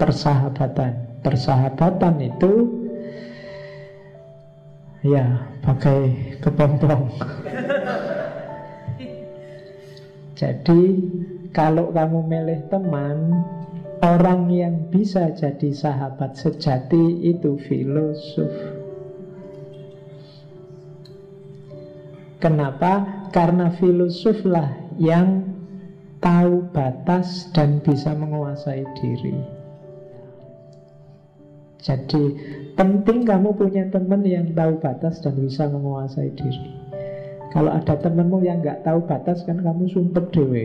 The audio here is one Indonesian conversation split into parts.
persahabatan. Persahabatan itu ya pakai kepompong. Jadi kalau kamu milih teman, orang yang bisa jadi sahabat sejati itu filosof. Kenapa? Karena filosoflah yang tahu batas dan bisa menguasai diri. Jadi penting kamu punya teman yang tahu batas dan bisa menguasai diri. Kalau ada temanmu yang nggak tahu batas kan kamu sumpet dewe.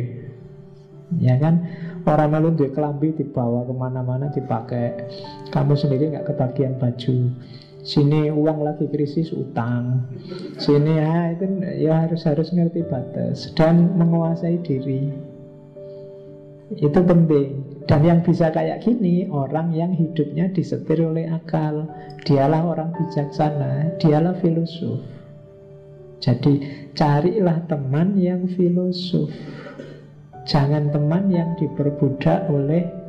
Ya kan Orang malu dia kelambi dibawa ke mana-mana dipakai Kamu sendiri nggak kebagian baju Sini uang lagi krisis utang. Sini ya itu ya harus harus ngerti batas Dan menguasai diri. Itu penting. Dan yang bisa kayak gini Orang yang hidupnya disetir oleh akal. Dialah orang bijaksana Dialah filosof. Jadi carilah teman yang filosof. Jangan teman yang diperbudak oleh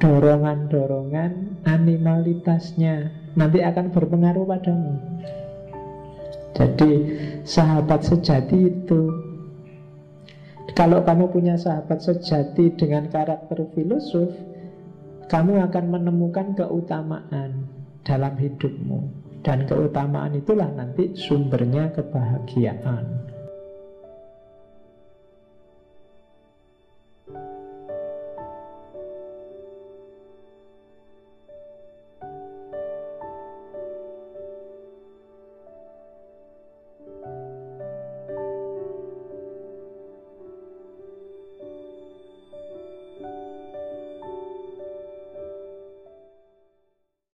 Dorongan-dorongan animalitasnya Nanti akan berpengaruh padamu Jadi sahabat sejati itu kalau kamu punya sahabat sejati dengan karakter filosof, kamu akan menemukan keutamaan dalam hidupmu. Dan keutamaan itulah nanti sumbernya kebahagiaan.